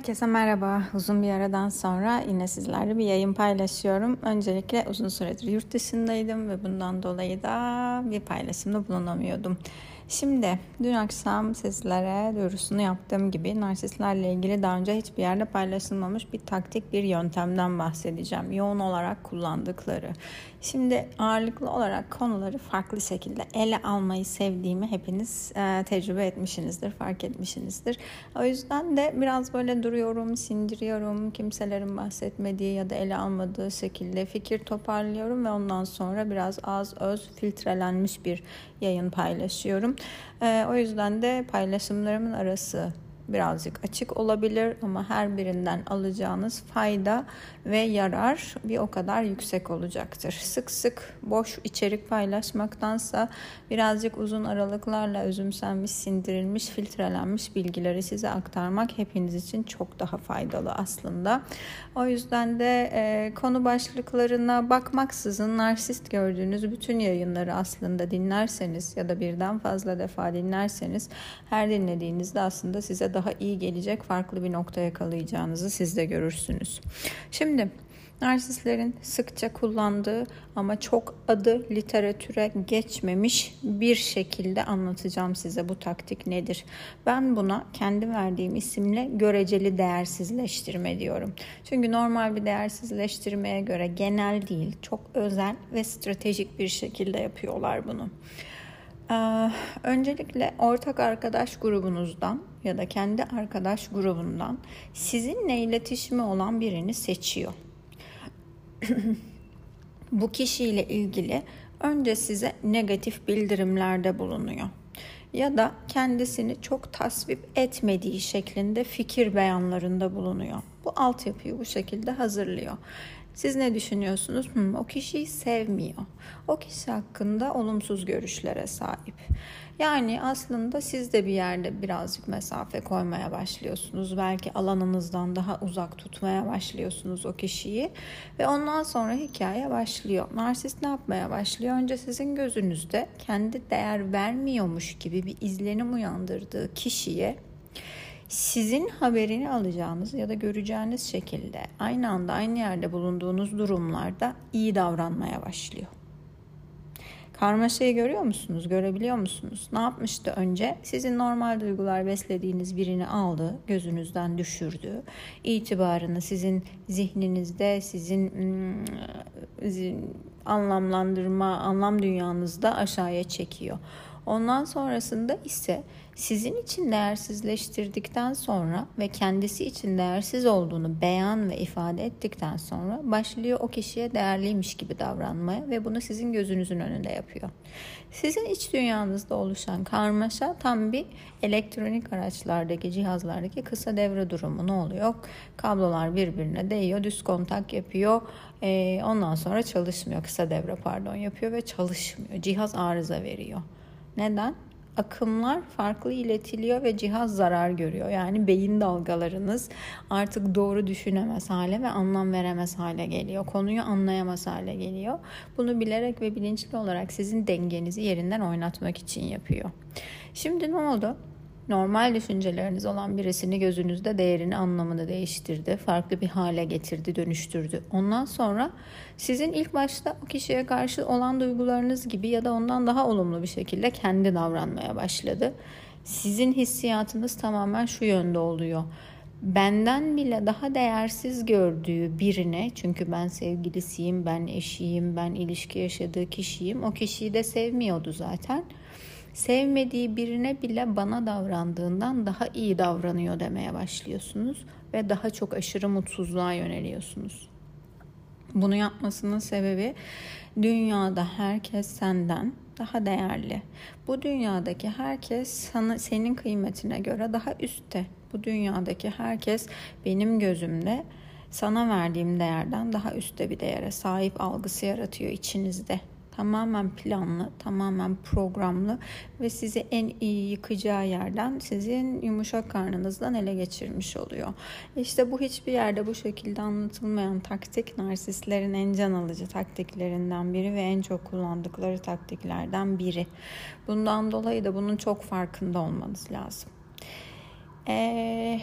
Herkese merhaba. Uzun bir aradan sonra yine sizlerle bir yayın paylaşıyorum. Öncelikle uzun süredir yurt dışındaydım ve bundan dolayı da bir paylaşımda bulunamıyordum. Şimdi dün akşam sizlere duyurusunu yaptığım gibi narsistlerle ilgili daha önce hiçbir yerde paylaşılmamış bir taktik, bir yöntemden bahsedeceğim. Yoğun olarak kullandıkları. Şimdi ağırlıklı olarak konuları farklı şekilde ele almayı sevdiğimi hepiniz e, tecrübe etmişsinizdir, fark etmişsinizdir. O yüzden de biraz böyle duruyorum, sindiriyorum. Kimselerin bahsetmediği ya da ele almadığı şekilde fikir toparlıyorum ve ondan sonra biraz az öz filtrelenmiş bir yayın paylaşıyorum. E, o yüzden de paylaşımlarımın arası birazcık açık olabilir ama her birinden alacağınız fayda ve yarar bir o kadar yüksek olacaktır. Sık sık boş içerik paylaşmaktansa birazcık uzun aralıklarla özümsenmiş, sindirilmiş, filtrelenmiş bilgileri size aktarmak hepiniz için çok daha faydalı aslında. O yüzden de e, konu başlıklarına bakmaksızın narsist gördüğünüz bütün yayınları aslında dinlerseniz ya da birden fazla defa dinlerseniz her dinlediğinizde aslında size daha iyi gelecek farklı bir nokta yakalayacağınızı siz de görürsünüz. Şimdi narsistlerin sıkça kullandığı ama çok adı literatüre geçmemiş bir şekilde anlatacağım size bu taktik nedir. Ben buna kendi verdiğim isimle göreceli değersizleştirme diyorum. Çünkü normal bir değersizleştirmeye göre genel değil, çok özel ve stratejik bir şekilde yapıyorlar bunu. Ee, öncelikle ortak arkadaş grubunuzdan ya da kendi arkadaş grubundan sizinle iletişimi olan birini seçiyor. Bu kişiyle ilgili önce size negatif bildirimlerde bulunuyor ya da kendisini çok tasvip etmediği şeklinde fikir beyanlarında bulunuyor. Bu altyapıyı bu şekilde hazırlıyor. Siz ne düşünüyorsunuz? Hmm, o kişiyi sevmiyor. O kişi hakkında olumsuz görüşlere sahip. Yani aslında siz de bir yerde birazcık mesafe koymaya başlıyorsunuz. Belki alanınızdan daha uzak tutmaya başlıyorsunuz o kişiyi. Ve ondan sonra hikaye başlıyor. Narsist ne yapmaya başlıyor? Önce sizin gözünüzde kendi değer vermiyormuş gibi bir izlenim uyandırdığı kişiye sizin haberini alacağınız ya da göreceğiniz şekilde aynı anda aynı yerde bulunduğunuz durumlarda iyi davranmaya başlıyor. Karmaşayı görüyor musunuz? Görebiliyor musunuz? Ne yapmıştı önce? Sizin normal duygular beslediğiniz birini aldı, gözünüzden düşürdü. İtibarını sizin zihninizde, sizin hmm, anlamlandırma, anlam dünyanızda aşağıya çekiyor. Ondan sonrasında ise sizin için değersizleştirdikten sonra ve kendisi için değersiz olduğunu beyan ve ifade ettikten sonra başlıyor o kişiye değerliymiş gibi davranmaya ve bunu sizin gözünüzün önünde yapıyor. Sizin iç dünyanızda oluşan karmaşa tam bir elektronik araçlardaki cihazlardaki kısa devre durumu ne oluyor? Kablolar birbirine değiyor, düz kontak yapıyor. Ondan sonra çalışmıyor. Kısa devre pardon yapıyor ve çalışmıyor. Cihaz arıza veriyor. Neden? akımlar farklı iletiliyor ve cihaz zarar görüyor. Yani beyin dalgalarınız artık doğru düşünemez hale ve anlam veremez hale geliyor. Konuyu anlayamaz hale geliyor. Bunu bilerek ve bilinçli olarak sizin dengenizi yerinden oynatmak için yapıyor. Şimdi ne oldu? Normal düşünceleriniz olan birisini gözünüzde değerini, anlamını değiştirdi. Farklı bir hale getirdi, dönüştürdü. Ondan sonra sizin ilk başta o kişiye karşı olan duygularınız gibi ya da ondan daha olumlu bir şekilde kendi davranmaya başladı. Sizin hissiyatınız tamamen şu yönde oluyor benden bile daha değersiz gördüğü birine çünkü ben sevgilisiyim, ben eşiyim, ben ilişki yaşadığı kişiyim. O kişiyi de sevmiyordu zaten sevmediği birine bile bana davrandığından daha iyi davranıyor demeye başlıyorsunuz ve daha çok aşırı mutsuzluğa yöneliyorsunuz. Bunu yapmasının sebebi dünyada herkes senden daha değerli. Bu dünyadaki herkes sana senin kıymetine göre daha üstte. Bu dünyadaki herkes benim gözümde sana verdiğim değerden daha üstte bir değere sahip algısı yaratıyor içinizde tamamen planlı, tamamen programlı ve sizi en iyi yıkacağı yerden sizin yumuşak karnınızdan ele geçirmiş oluyor. İşte bu hiçbir yerde bu şekilde anlatılmayan taktik narsistlerin en can alıcı taktiklerinden biri ve en çok kullandıkları taktiklerden biri. Bundan dolayı da bunun çok farkında olmanız lazım. Ee,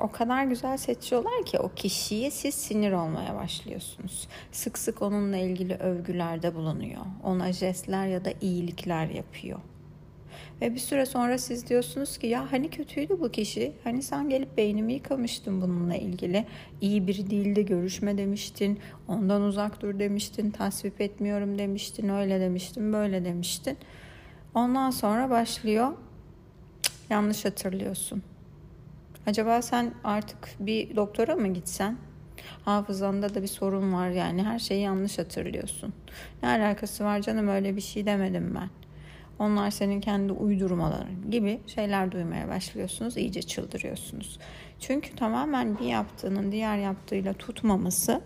o kadar güzel seçiyorlar ki o kişiyi siz sinir olmaya başlıyorsunuz. Sık sık onunla ilgili övgülerde bulunuyor. Ona jestler ya da iyilikler yapıyor. Ve bir süre sonra siz diyorsunuz ki ya hani kötüydü bu kişi. Hani sen gelip beynimi yıkamıştın bununla ilgili. İyi biri değildi görüşme demiştin. Ondan uzak dur demiştin. Tasvip etmiyorum demiştin. Öyle demiştin böyle demiştin. Ondan sonra başlıyor. Yanlış hatırlıyorsun. Acaba sen artık bir doktora mı gitsen? Hafızanda da bir sorun var yani her şeyi yanlış hatırlıyorsun. Ne alakası var canım öyle bir şey demedim ben. Onlar senin kendi uydurmaların gibi şeyler duymaya başlıyorsunuz. iyice çıldırıyorsunuz. Çünkü tamamen bir yaptığının diğer yaptığıyla tutmaması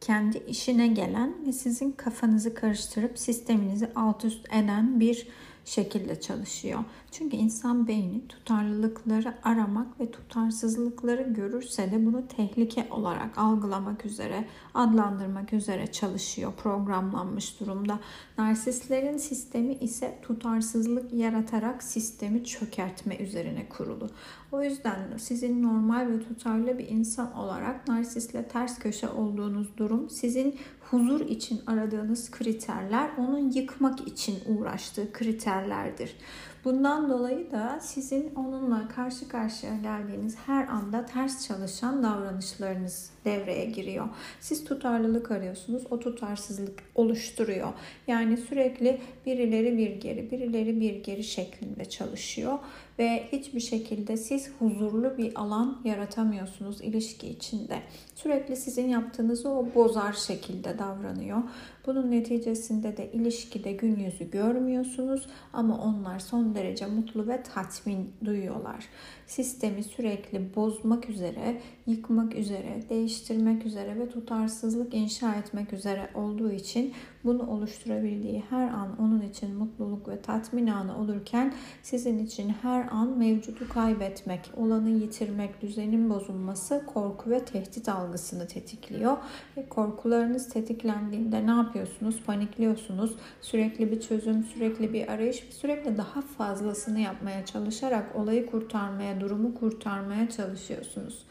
kendi işine gelen ve sizin kafanızı karıştırıp sisteminizi alt üst eden bir şekilde çalışıyor. Çünkü insan beyni tutarlılıkları aramak ve tutarsızlıkları görürse de bunu tehlike olarak algılamak üzere, adlandırmak üzere çalışıyor, programlanmış durumda. Narsistlerin sistemi ise tutarsızlık yaratarak sistemi çökertme üzerine kurulu. O yüzden sizin normal ve tutarlı bir insan olarak narsistle ters köşe olduğunuz durum sizin huzur için aradığınız kriterler onun yıkmak için uğraştığı kriterlerdir. Bundan dolayı da sizin onunla karşı karşıya geldiğiniz her anda ters çalışan davranışlarınız devreye giriyor. Siz tutarlılık arıyorsunuz, o tutarsızlık oluşturuyor. Yani sürekli birileri bir geri, birileri bir geri şeklinde çalışıyor ve hiçbir şekilde siz huzurlu bir alan yaratamıyorsunuz ilişki içinde. Sürekli sizin yaptığınızı o bozar şekilde davranıyor. Bunun neticesinde de ilişkide gün yüzü görmüyorsunuz ama onlar son derece mutlu ve tatmin duyuyorlar. Sistemi sürekli bozmak üzere, yıkmak üzere, değiştirmek üzere ve tutarsızlık inşa etmek üzere olduğu için bunu oluşturabildiği her an onun için mutluluk ve tatmin anı olurken sizin için her an mevcudu kaybetmek, olanı yitirmek, düzenin bozulması korku ve tehdit algısını tetikliyor. Ve korkularınız tetiklendiğinde ne yapıyorsunuz? Panikliyorsunuz. Sürekli bir çözüm, sürekli bir arayış, sürekli daha fazlasını yapmaya çalışarak olayı kurtarmaya, durumu kurtarmaya çalışıyorsunuz.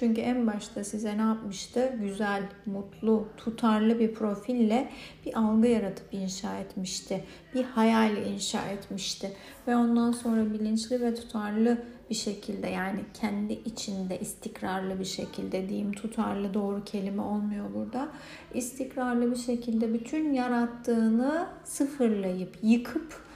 Çünkü en başta size ne yapmıştı? Güzel, mutlu, tutarlı bir profille bir algı yaratıp inşa etmişti. Bir hayal inşa etmişti. Ve ondan sonra bilinçli ve tutarlı bir şekilde yani kendi içinde istikrarlı bir şekilde diyeyim tutarlı doğru kelime olmuyor burada. İstikrarlı bir şekilde bütün yarattığını sıfırlayıp yıkıp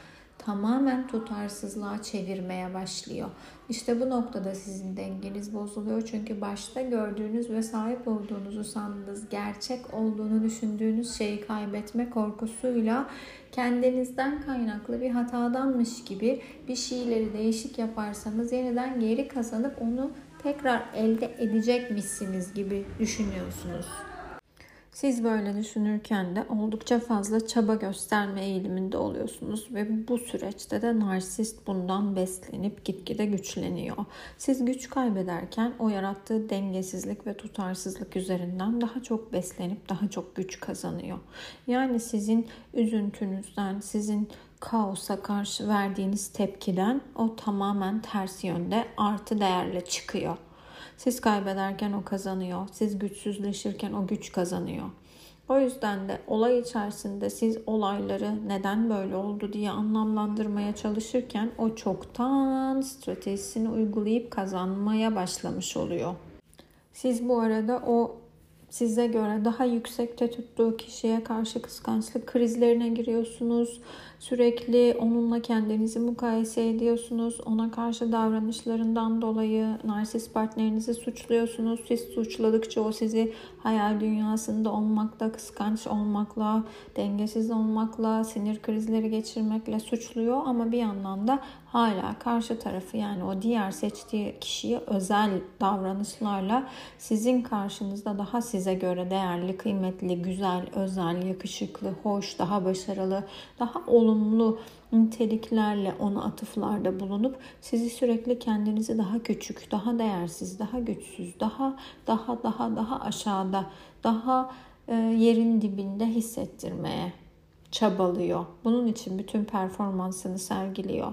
tamamen tutarsızlığa çevirmeye başlıyor. İşte bu noktada sizin dengeniz bozuluyor. Çünkü başta gördüğünüz ve sahip olduğunuzu sandığınız, gerçek olduğunu düşündüğünüz şeyi kaybetme korkusuyla kendinizden kaynaklı bir hatadanmış gibi bir şeyleri değişik yaparsanız yeniden geri kazanıp onu tekrar elde edecekmişsiniz gibi düşünüyorsunuz. Siz böyle düşünürken de oldukça fazla çaba gösterme eğiliminde oluyorsunuz ve bu süreçte de narsist bundan beslenip gitgide güçleniyor. Siz güç kaybederken o yarattığı dengesizlik ve tutarsızlık üzerinden daha çok beslenip daha çok güç kazanıyor. Yani sizin üzüntünüzden, sizin kaosa karşı verdiğiniz tepkiden o tamamen ters yönde artı değerle çıkıyor. Siz kaybederken o kazanıyor. Siz güçsüzleşirken o güç kazanıyor. O yüzden de olay içerisinde siz olayları neden böyle oldu diye anlamlandırmaya çalışırken o çoktan stratejisini uygulayıp kazanmaya başlamış oluyor. Siz bu arada o size göre daha yüksekte tuttuğu kişiye karşı kıskançlık krizlerine giriyorsunuz. Sürekli onunla kendinizi mukayese ediyorsunuz. Ona karşı davranışlarından dolayı narsist partnerinizi suçluyorsunuz. Siz suçladıkça o sizi hayal dünyasında olmakla, kıskanç olmakla, dengesiz olmakla, sinir krizleri geçirmekle suçluyor. Ama bir yandan da hala karşı tarafı yani o diğer seçtiği kişiye özel davranışlarla sizin karşınızda daha size göre değerli, kıymetli, güzel, özel, yakışıklı, hoş, daha başarılı, daha olumlu niteliklerle ona atıflarda bulunup sizi sürekli kendinizi daha küçük, daha değersiz, daha güçsüz, daha daha daha daha aşağıda, daha e, yerin dibinde hissettirmeye çabalıyor. Bunun için bütün performansını sergiliyor.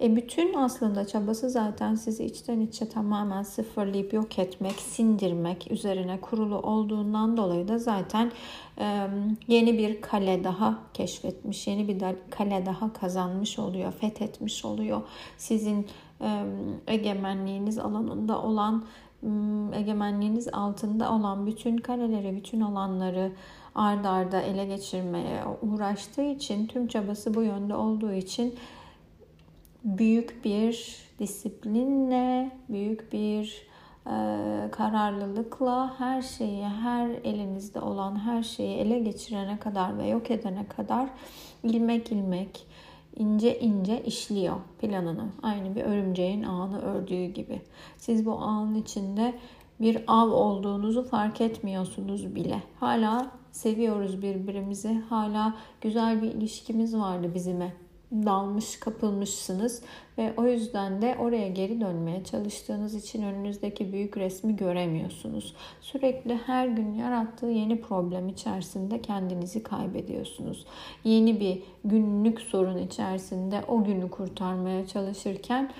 E bütün aslında çabası zaten sizi içten içe tamamen sıfırlayıp yok etmek, sindirmek üzerine kurulu olduğundan dolayı da zaten e, yeni bir kale daha keşfetmiş, yeni bir kale daha kazanmış oluyor, fethetmiş oluyor. Sizin e, egemenliğiniz alanında olan egemenliğiniz altında olan bütün kaleleri, bütün alanları ard arda ele geçirmeye uğraştığı için, tüm çabası bu yönde olduğu için büyük bir disiplinle, büyük bir e, kararlılıkla her şeyi, her elinizde olan her şeyi ele geçirene kadar ve yok edene kadar ilmek ilmek, ince ince işliyor planını. Aynı bir örümceğin ağını ördüğü gibi. Siz bu ağın içinde bir av olduğunuzu fark etmiyorsunuz bile. Hala seviyoruz birbirimizi. Hala güzel bir ilişkimiz vardı bizime dalmış kapılmışsınız ve o yüzden de oraya geri dönmeye çalıştığınız için önünüzdeki büyük resmi göremiyorsunuz. Sürekli her gün yarattığı yeni problem içerisinde kendinizi kaybediyorsunuz. Yeni bir günlük sorun içerisinde o günü kurtarmaya çalışırken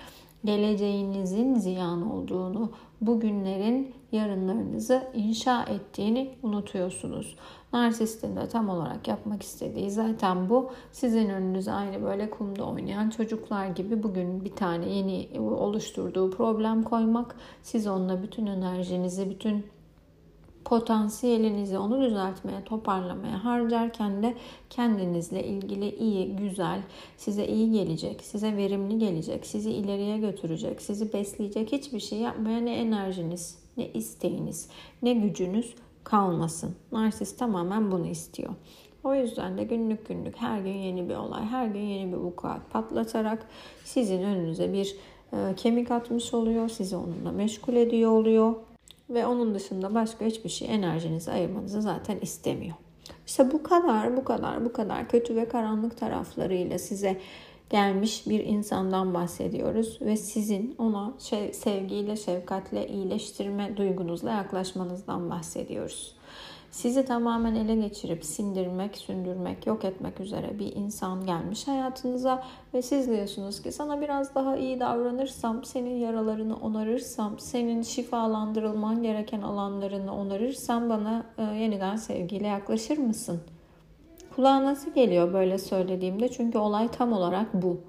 geleceğinizin ziyan olduğunu, bugünlerin yarınlarınızı inşa ettiğini unutuyorsunuz. Narsistin de tam olarak yapmak istediği zaten bu. Sizin önünüze aynı böyle kumda oynayan çocuklar gibi bugün bir tane yeni oluşturduğu problem koymak. Siz onunla bütün enerjinizi, bütün potansiyelinizi onu düzeltmeye, toparlamaya harcarken de kendinizle ilgili iyi, güzel, size iyi gelecek, size verimli gelecek, sizi ileriye götürecek, sizi besleyecek hiçbir şey yapmaya ne enerjiniz, ne isteğiniz, ne gücünüz kalmasın. Narsist tamamen bunu istiyor. O yüzden de günlük günlük her gün yeni bir olay, her gün yeni bir vukuat patlatarak sizin önünüze bir e, kemik atmış oluyor. Sizi onunla meşgul ediyor oluyor. Ve onun dışında başka hiçbir şey enerjinizi ayırmanızı zaten istemiyor. İşte bu kadar, bu kadar, bu kadar kötü ve karanlık taraflarıyla size gelmiş bir insandan bahsediyoruz ve sizin ona şey, sevgiyle, şefkatle, iyileştirme duygunuzla yaklaşmanızdan bahsediyoruz. Sizi tamamen ele geçirip sindirmek, sündürmek, yok etmek üzere bir insan gelmiş hayatınıza ve siz diyorsunuz ki sana biraz daha iyi davranırsam, senin yaralarını onarırsam, senin şifalandırılman gereken alanlarını onarırsam bana e, yeniden sevgiyle yaklaşır mısın? Kulağa nasıl geliyor böyle söylediğimde? Çünkü olay tam olarak bu.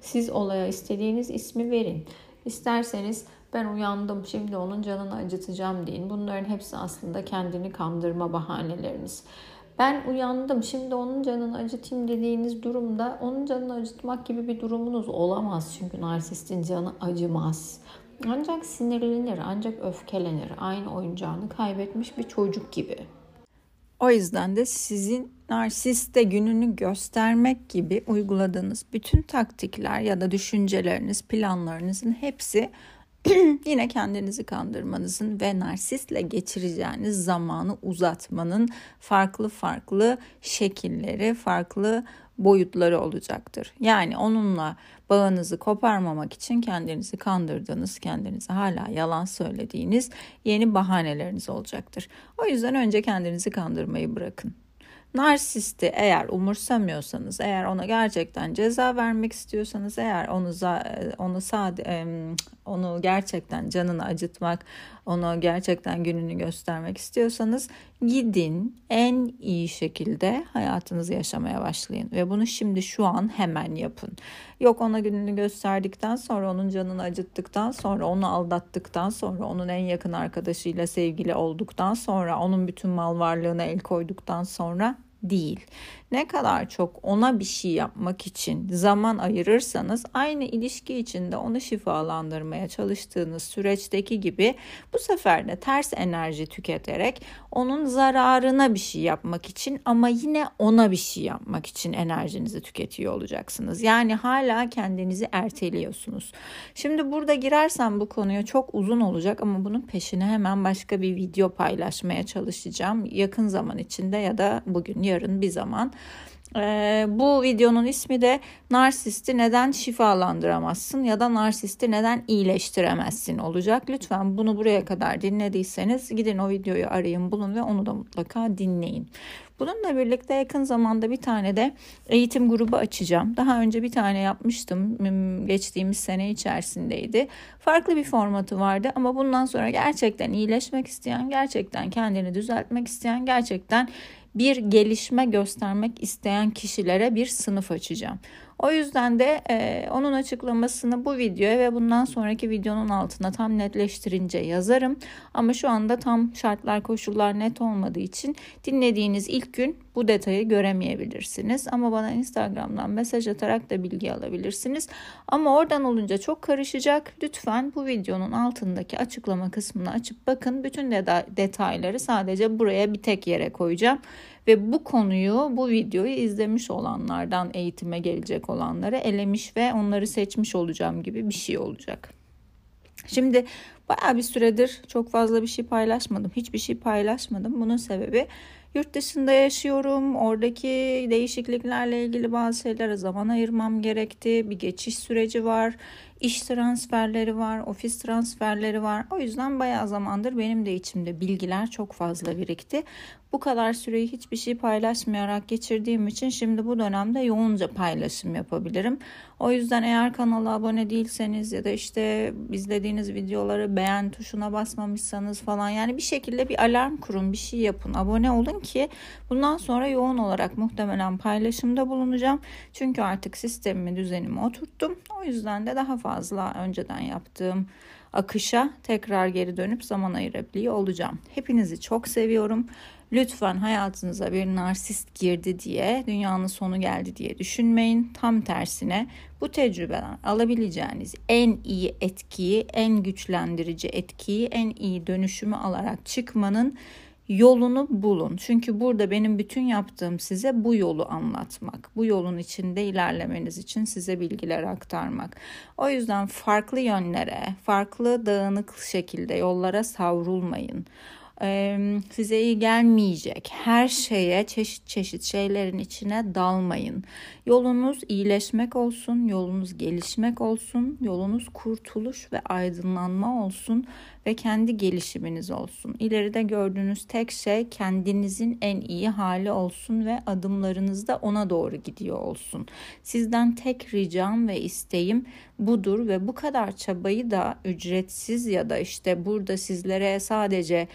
Siz olaya istediğiniz ismi verin. İsterseniz ben uyandım şimdi onun canını acıtacağım deyin. Bunların hepsi aslında kendini kandırma bahaneleriniz. Ben uyandım şimdi onun canını acıtayım dediğiniz durumda onun canını acıtmak gibi bir durumunuz olamaz. Çünkü narsistin canı acımaz. Ancak sinirlenir, ancak öfkelenir. Aynı oyuncağını kaybetmiş bir çocuk gibi. O yüzden de sizin narsiste gününü göstermek gibi uyguladığınız bütün taktikler ya da düşünceleriniz, planlarınızın hepsi yine kendinizi kandırmanızın ve narsistle geçireceğiniz zamanı uzatmanın farklı farklı şekilleri, farklı boyutları olacaktır. Yani onunla bağınızı koparmamak için kendinizi kandırdığınız, kendinize hala yalan söylediğiniz yeni bahaneleriniz olacaktır. O yüzden önce kendinizi kandırmayı bırakın. Narsisti eğer umursamıyorsanız, eğer ona gerçekten ceza vermek istiyorsanız, eğer onu onu sade onu gerçekten canını acıtmak, onu gerçekten gününü göstermek istiyorsanız gidin en iyi şekilde hayatınızı yaşamaya başlayın ve bunu şimdi şu an hemen yapın. Yok ona gününü gösterdikten sonra onun canını acıttıktan sonra onu aldattıktan sonra onun en yakın arkadaşıyla sevgili olduktan sonra onun bütün mal varlığına el koyduktan sonra değil. Ne kadar çok ona bir şey yapmak için zaman ayırırsanız aynı ilişki içinde onu şifalandırmaya çalıştığınız süreçteki gibi bu sefer de ters enerji tüketerek onun zararına bir şey yapmak için ama yine ona bir şey yapmak için enerjinizi tüketiyor olacaksınız. Yani hala kendinizi erteliyorsunuz. Şimdi burada girersem bu konuya çok uzun olacak ama bunun peşine hemen başka bir video paylaşmaya çalışacağım. Yakın zaman içinde ya da bugün yarın bir zaman. Ee, bu videonun ismi de narsisti neden şifalandıramazsın ya da narsisti neden iyileştiremezsin olacak. Lütfen bunu buraya kadar dinlediyseniz gidin o videoyu arayın bulun ve onu da mutlaka dinleyin. Bununla birlikte yakın zamanda bir tane de eğitim grubu açacağım. Daha önce bir tane yapmıştım. Geçtiğimiz sene içerisindeydi. Farklı bir formatı vardı ama bundan sonra gerçekten iyileşmek isteyen, gerçekten kendini düzeltmek isteyen, gerçekten bir gelişme göstermek isteyen kişilere bir sınıf açacağım. O yüzden de e, onun açıklamasını bu videoya ve bundan sonraki videonun altına tam netleştirince yazarım. Ama şu anda tam şartlar koşullar net olmadığı için dinlediğiniz ilk gün bu detayı göremeyebilirsiniz. Ama bana Instagram'dan mesaj atarak da bilgi alabilirsiniz. Ama oradan olunca çok karışacak. Lütfen bu videonun altındaki açıklama kısmını açıp bakın. Bütün detayları sadece buraya bir tek yere koyacağım. Ve bu konuyu, bu videoyu izlemiş olanlardan eğitime gelecek olanları elemiş ve onları seçmiş olacağım gibi bir şey olacak. Şimdi baya bir süredir çok fazla bir şey paylaşmadım. Hiçbir şey paylaşmadım. Bunun sebebi yurt dışında yaşıyorum. Oradaki değişikliklerle ilgili bazı şeylere zaman ayırmam gerekti. Bir geçiş süreci var. İş transferleri var, ofis transferleri var. O yüzden bayağı zamandır benim de içimde bilgiler çok fazla birikti. Bu kadar süreyi hiçbir şey paylaşmayarak geçirdiğim için şimdi bu dönemde yoğunca paylaşım yapabilirim. O yüzden eğer kanala abone değilseniz ya da işte izlediğiniz videoları beğen tuşuna basmamışsanız falan yani bir şekilde bir alarm kurun, bir şey yapın. Abone olun ki bundan sonra yoğun olarak muhtemelen paylaşımda bulunacağım. Çünkü artık sistemimi, düzenimi oturttum. O yüzden de daha fazla önceden yaptığım akışa tekrar geri dönüp zaman ayırabiliyor olacağım. Hepinizi çok seviyorum. Lütfen hayatınıza bir narsist girdi diye dünyanın sonu geldi diye düşünmeyin. Tam tersine bu tecrübeden alabileceğiniz en iyi etkiyi, en güçlendirici etkiyi, en iyi dönüşümü alarak çıkmanın yolunu bulun. Çünkü burada benim bütün yaptığım size bu yolu anlatmak. Bu yolun içinde ilerlemeniz için size bilgiler aktarmak. O yüzden farklı yönlere, farklı dağınık şekilde yollara savrulmayın size iyi gelmeyecek her şeye çeşit çeşit şeylerin içine dalmayın. Yolunuz iyileşmek olsun, yolunuz gelişmek olsun, yolunuz kurtuluş ve aydınlanma olsun ve kendi gelişiminiz olsun. İleride gördüğünüz tek şey kendinizin en iyi hali olsun ve adımlarınız da ona doğru gidiyor olsun. Sizden tek ricam ve isteğim budur ve bu kadar çabayı da ücretsiz ya da işte burada sizlere sadece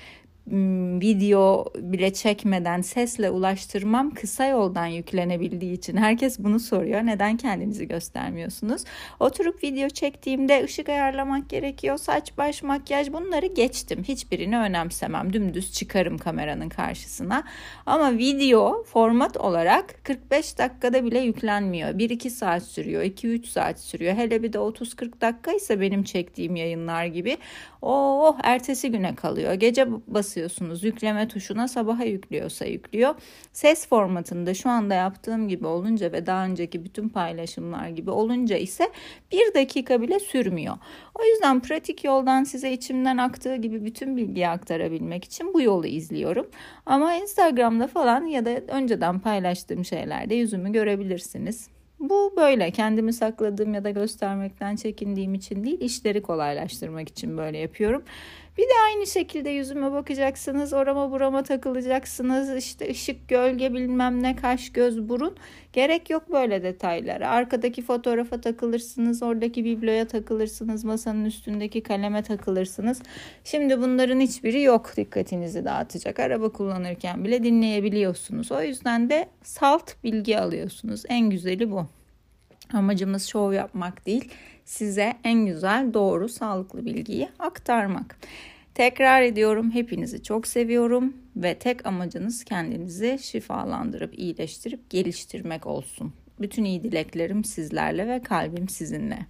video bile çekmeden sesle ulaştırmam kısa yoldan yüklenebildiği için herkes bunu soruyor. Neden kendinizi göstermiyorsunuz? Oturup video çektiğimde ışık ayarlamak gerekiyor. Saç, baş, makyaj bunları geçtim. Hiçbirini önemsemem. Dümdüz çıkarım kameranın karşısına. Ama video format olarak 45 dakikada bile yüklenmiyor. 1-2 saat sürüyor. 2-3 saat sürüyor. Hele bir de 30-40 dakika ise benim çektiğim yayınlar gibi. Oh ertesi güne kalıyor. Gece basıyorsunuz yükleme tuşuna sabaha yüklüyorsa yüklüyor. Ses formatında şu anda yaptığım gibi olunca ve daha önceki bütün paylaşımlar gibi olunca ise bir dakika bile sürmüyor. O yüzden pratik yoldan size içimden aktığı gibi bütün bilgiyi aktarabilmek için bu yolu izliyorum. Ama Instagram'da falan ya da önceden paylaştığım şeylerde yüzümü görebilirsiniz. Bu böyle kendimi sakladığım ya da göstermekten çekindiğim için değil işleri kolaylaştırmak için böyle yapıyorum. Bir de aynı şekilde yüzüme bakacaksınız, orama burama takılacaksınız. İşte ışık, gölge bilmem ne, kaş, göz, burun. Gerek yok böyle detaylara. Arkadaki fotoğrafa takılırsınız, oradaki bibloya takılırsınız, masanın üstündeki kaleme takılırsınız. Şimdi bunların hiçbiri yok dikkatinizi dağıtacak. Araba kullanırken bile dinleyebiliyorsunuz. O yüzden de salt bilgi alıyorsunuz. En güzeli bu. Amacımız şov yapmak değil, size en güzel, doğru, sağlıklı bilgiyi aktarmak. Tekrar ediyorum hepinizi çok seviyorum ve tek amacınız kendinizi şifalandırıp iyileştirip geliştirmek olsun. Bütün iyi dileklerim sizlerle ve kalbim sizinle.